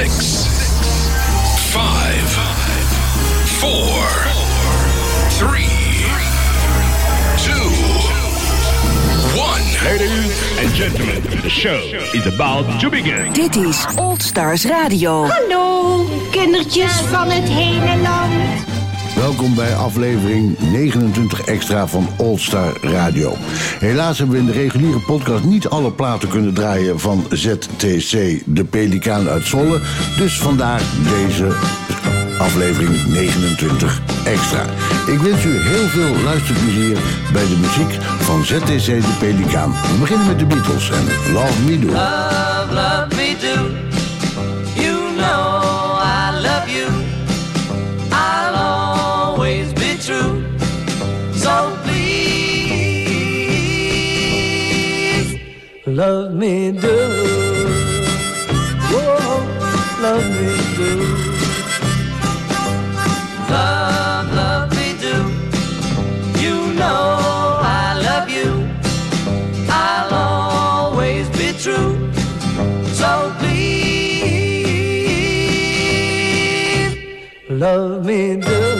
6, 5, 4, 3, 2, 1. Ladies and gentlemen, the show is about to begin. Dit is Old Stars Radio. Hallo, kindertjes van het hele land. Welkom bij aflevering 29 extra van All Star Radio. Helaas hebben we in de reguliere podcast niet alle platen kunnen draaien van ZTC, de Pelikaan uit Zwolle. Dus vandaar deze aflevering 29 extra. Ik wens u heel veel luisterplezier bij de muziek van ZTC, de Pelikaan. We beginnen met de Beatles en Love Me Do. Love, love me do. Love me do. Whoa, love me do. Love, love me do. You know I love you. I'll always be true. So please, love me do.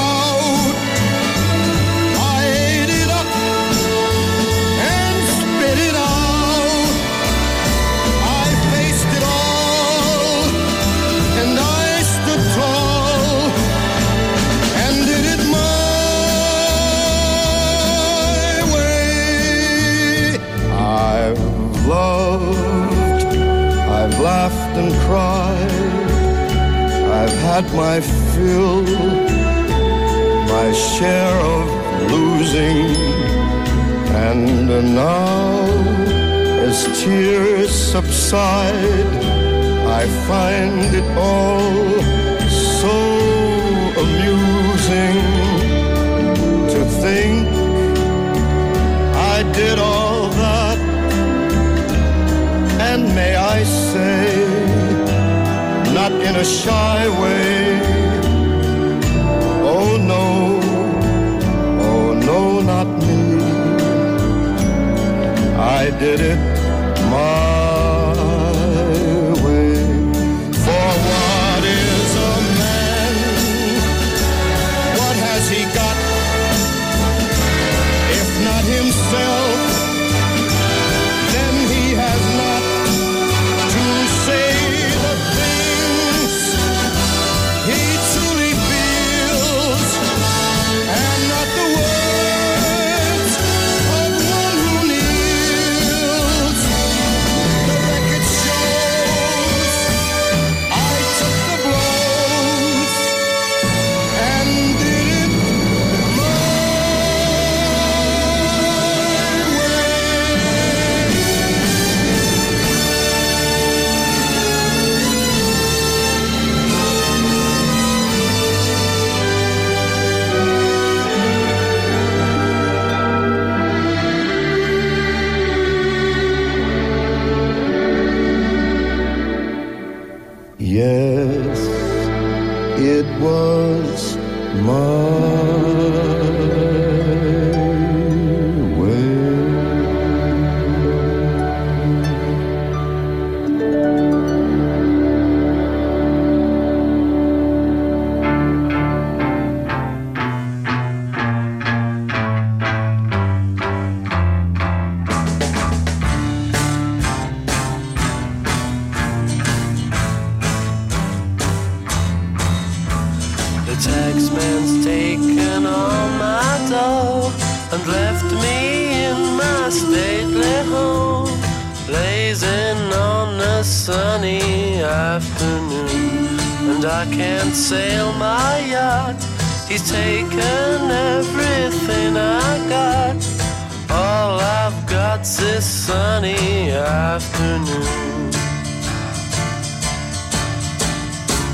all so amusing to think I did all that. And may I say, not in a shy way, oh no, oh no, not me. I did it left me in my stately home, blazing on a sunny afternoon. And I can't sail my yacht, he's taken everything I got. All I've got's this sunny afternoon.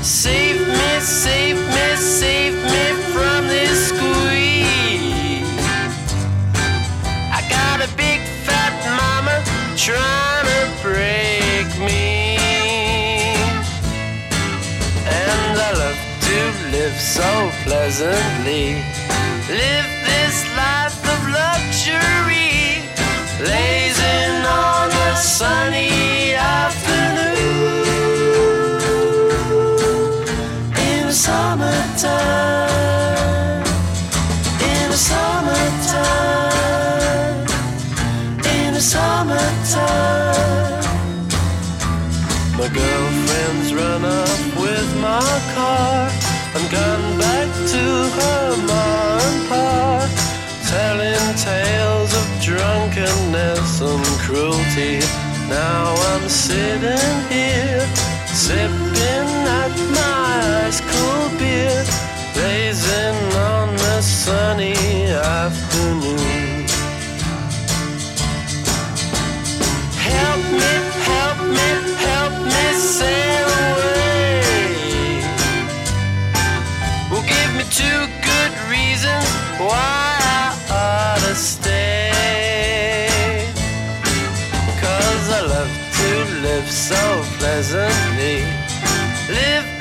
Save me, save me, save me trying to break me. And I love to live so pleasantly. Live this life of luxury. Blazing on a sunny afternoon in the summertime, drunkenness and cruelty. Now I'm sitting here, sipping at my ice cool beer, blazing on a sunny afternoon. Live so pleasantly. Live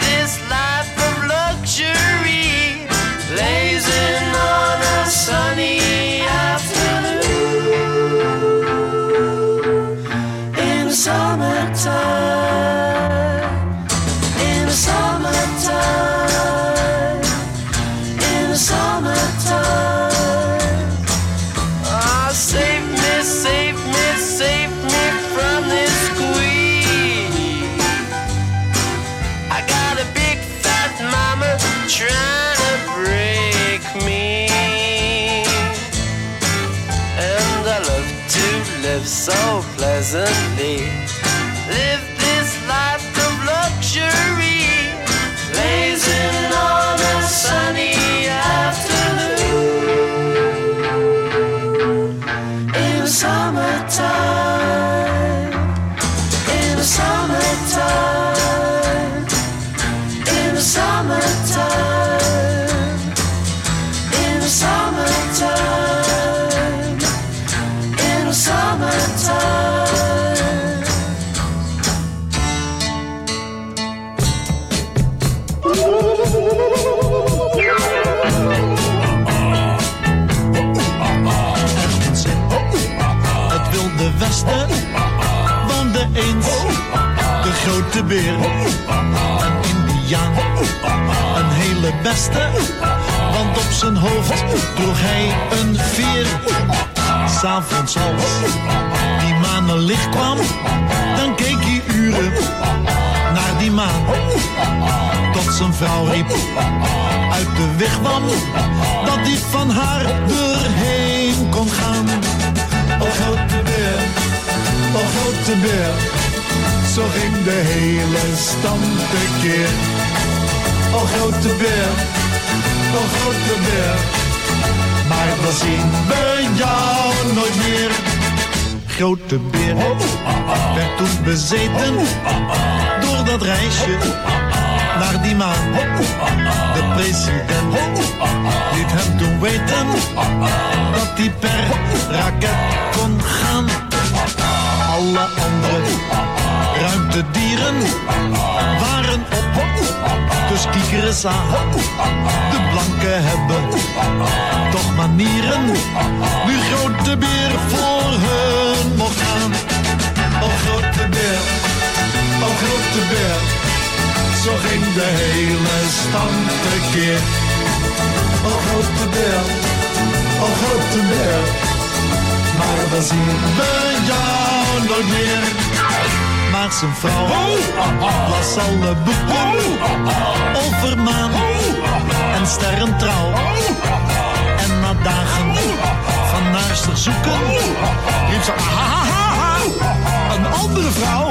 zijn vrouw riep uit de wigwam dat hij van haar doorheen kon gaan. O grote beer, o grote beer, zo ging de hele stam tekeer. O grote beer, o grote beer, maar dan zien we jou nooit meer. Grote beer werd toen bezeten door dat reisje naar die maan. De president liet hem toen weten dat hij per raket kon gaan. Alle andere ruimtedieren waren op, dus kiekeren aan. De blanken hebben toch manieren, nu grote beer voor hun mocht gaan. Hele stam tekeer. O grote beer, o grote beer, maar dan zien we jou nooit meer. Maar zijn vrouw las alle boeken over maan en sterrentrouw. En na dagen van naarster zoeken riep ze ahahaha, een andere vrouw.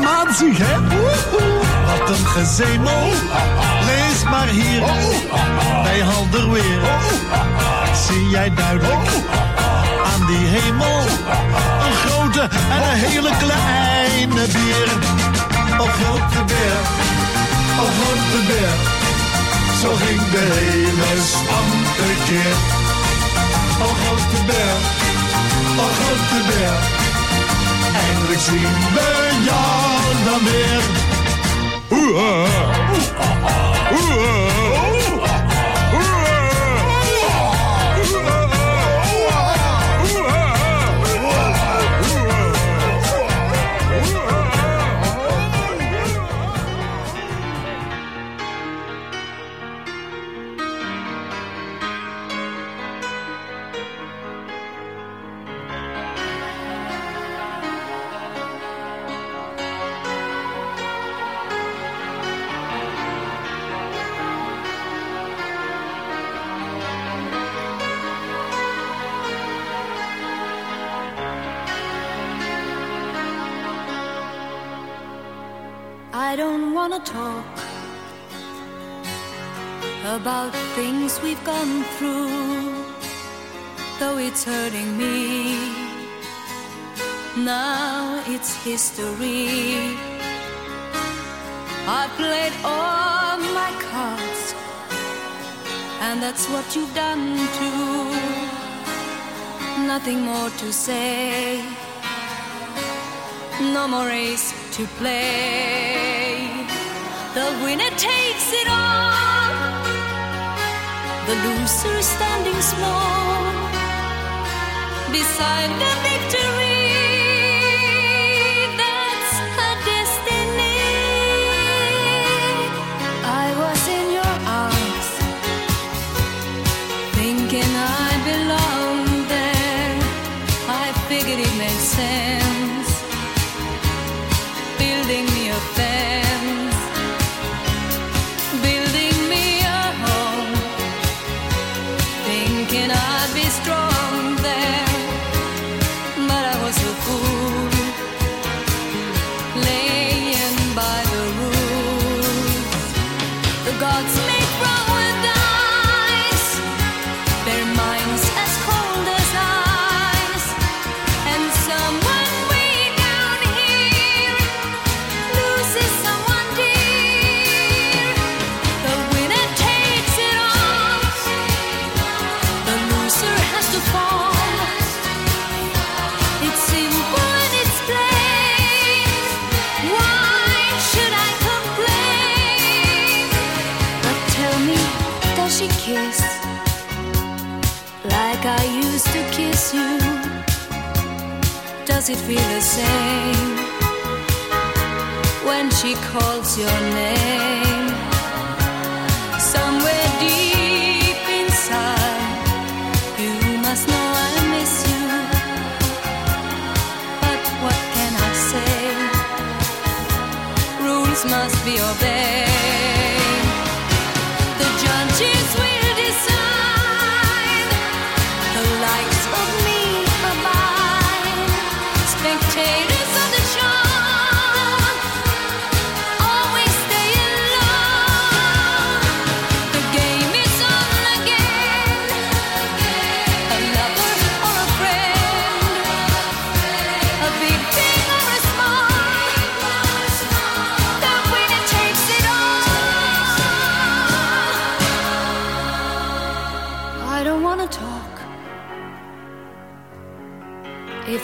Maanzig, hè? Wat een gezemel, lees maar hier bij Halderweer. Zie jij duidelijk aan die hemel een grote en een hele kleine beer. O grote beer, o grote beer, zo ging de hele stam tekeer. O grote beer, o grote beer, eindelijk zien we jou dan weer. Oeh, I don't wanna talk about things we've gone through, though it's hurting me. Now it's history. I played all my cards, and that's what you've done too. Nothing more to say, no more race to play. The winner takes it all, the loser standing small beside the victory. That's her destiny. I was in your arms, thinking I belonged there. I figured it made sense sending me a thank she kissed like I used to kiss you? Does it feel the same when she calls your name? Somewhere deep inside, you must know I miss you. But what can I say? Rules must be obeyed.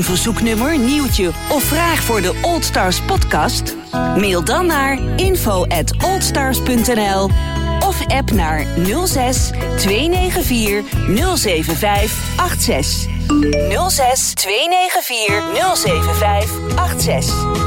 een verzoeknummer, nieuwtje of vraag voor de Old Stars podcast? Mail dan naar info at oldstars.nl of app naar 06 294 075 86. 06 294 075 86.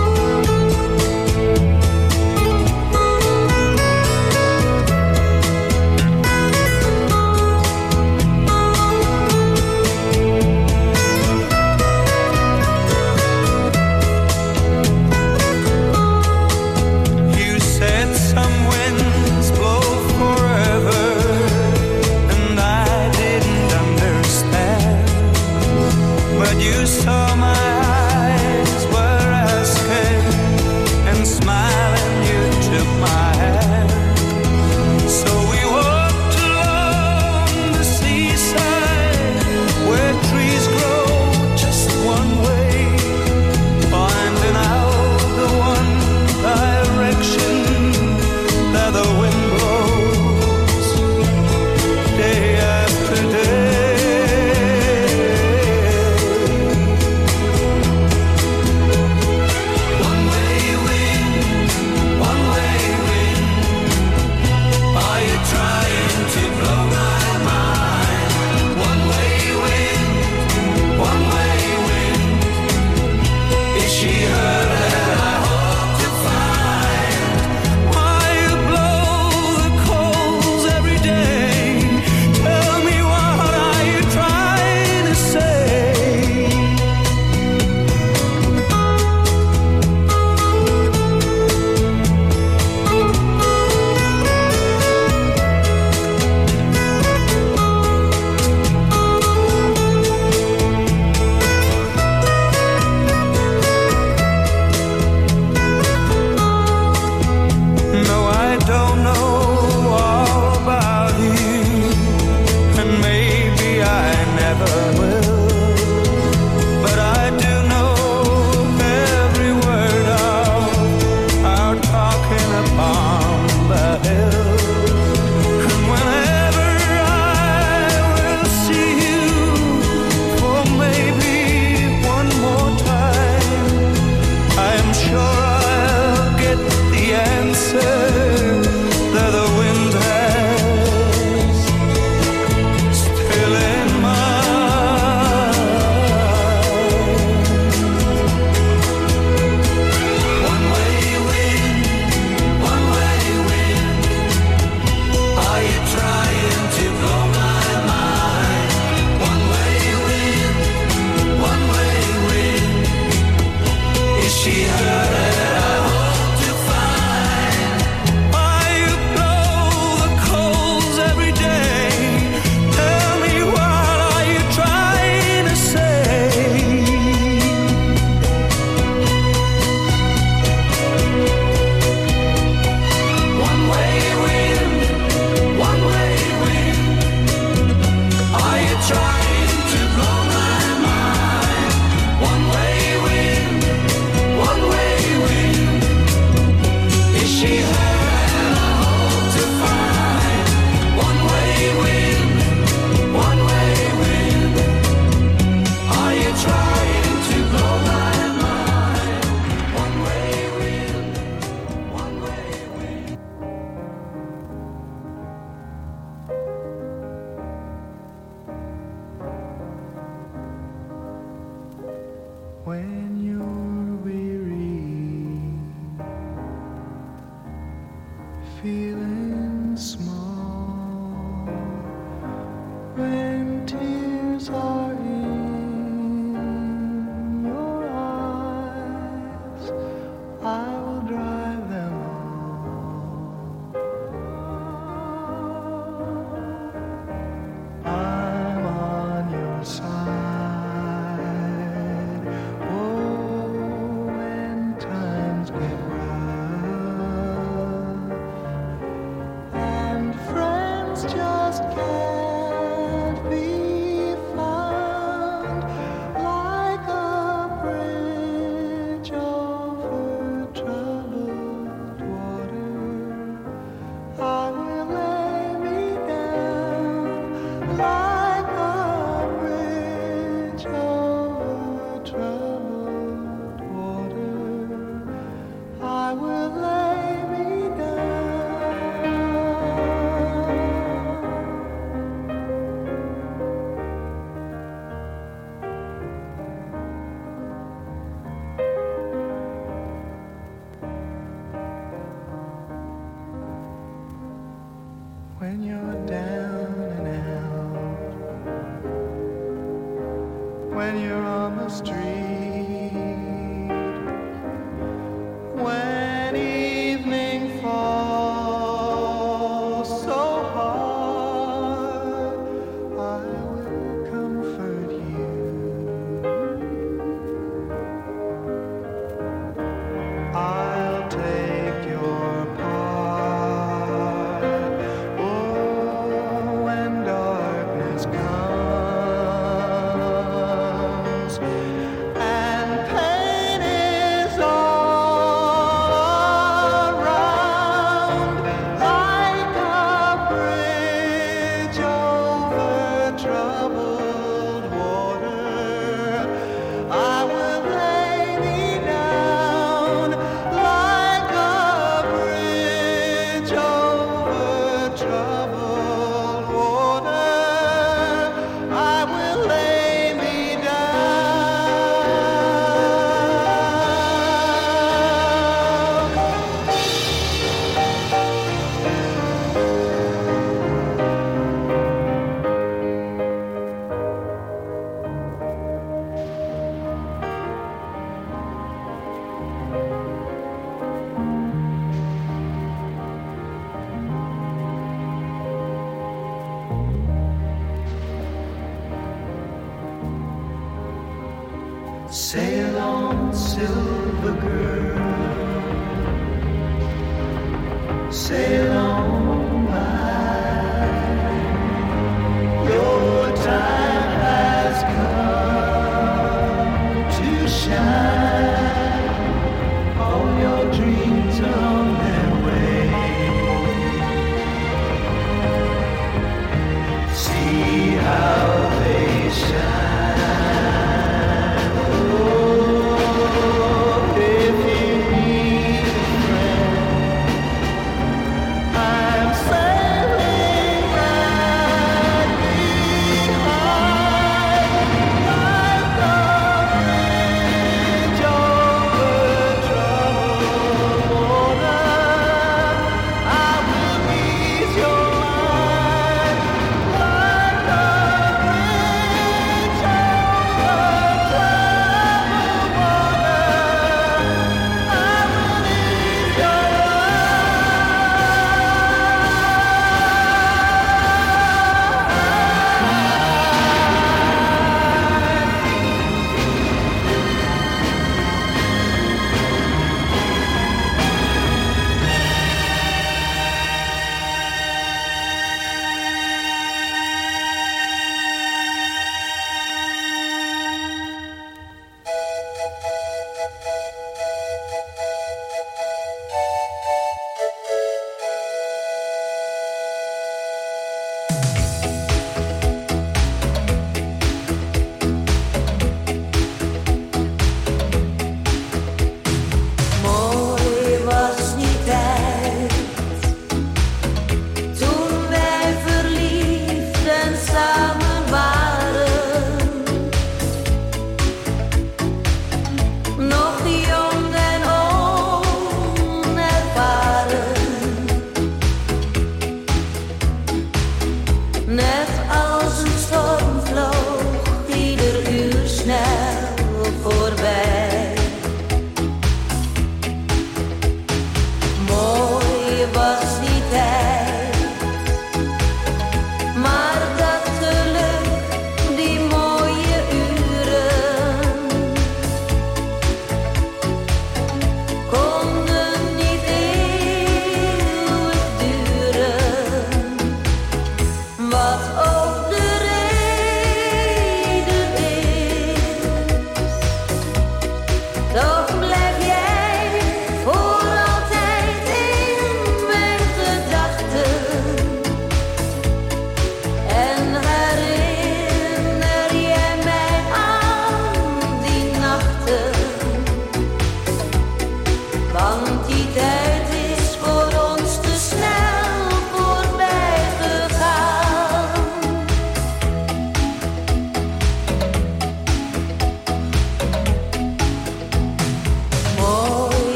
When